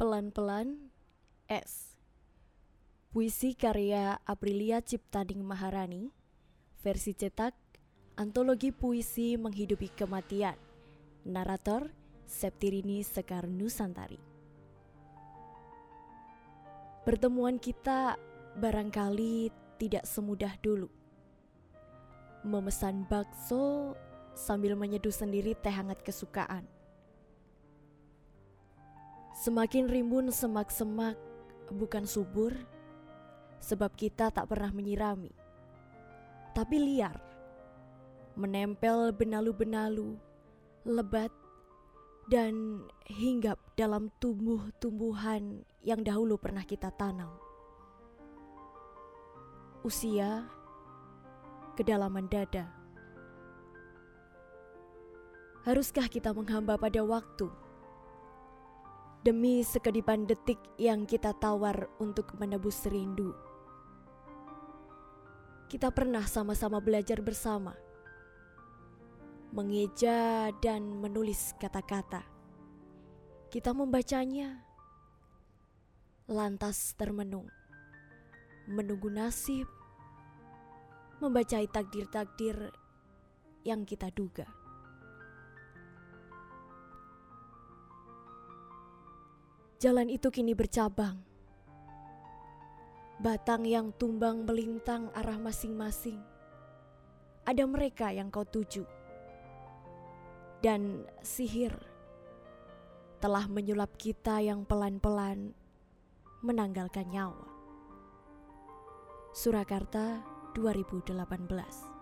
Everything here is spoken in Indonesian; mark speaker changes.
Speaker 1: Pelan-pelan S. Puisi karya Aprilia Ciptaning Maharani Versi cetak Antologi Puisi Menghidupi Kematian. Narator Septirini Sekar Nusantari. Pertemuan kita barangkali tidak semudah dulu. Memesan bakso sambil menyeduh sendiri teh hangat kesukaan Semakin rimbun semak-semak bukan subur, sebab kita tak pernah menyirami. Tapi liar, menempel benalu-benalu, lebat, dan hinggap dalam tumbuh-tumbuhan yang dahulu pernah kita tanam. Usia, kedalaman dada. Haruskah kita menghamba pada waktu? Demi sekedipan detik yang kita tawar untuk menebus rindu. Kita pernah sama-sama belajar bersama, mengeja dan menulis kata-kata. Kita membacanya, lantas termenung, menunggu nasib, membacai takdir-takdir yang kita duga. Jalan itu kini bercabang. Batang yang tumbang melintang arah masing-masing. Ada mereka yang kau tuju. Dan sihir telah menyulap kita yang pelan-pelan menanggalkan nyawa. Surakarta 2018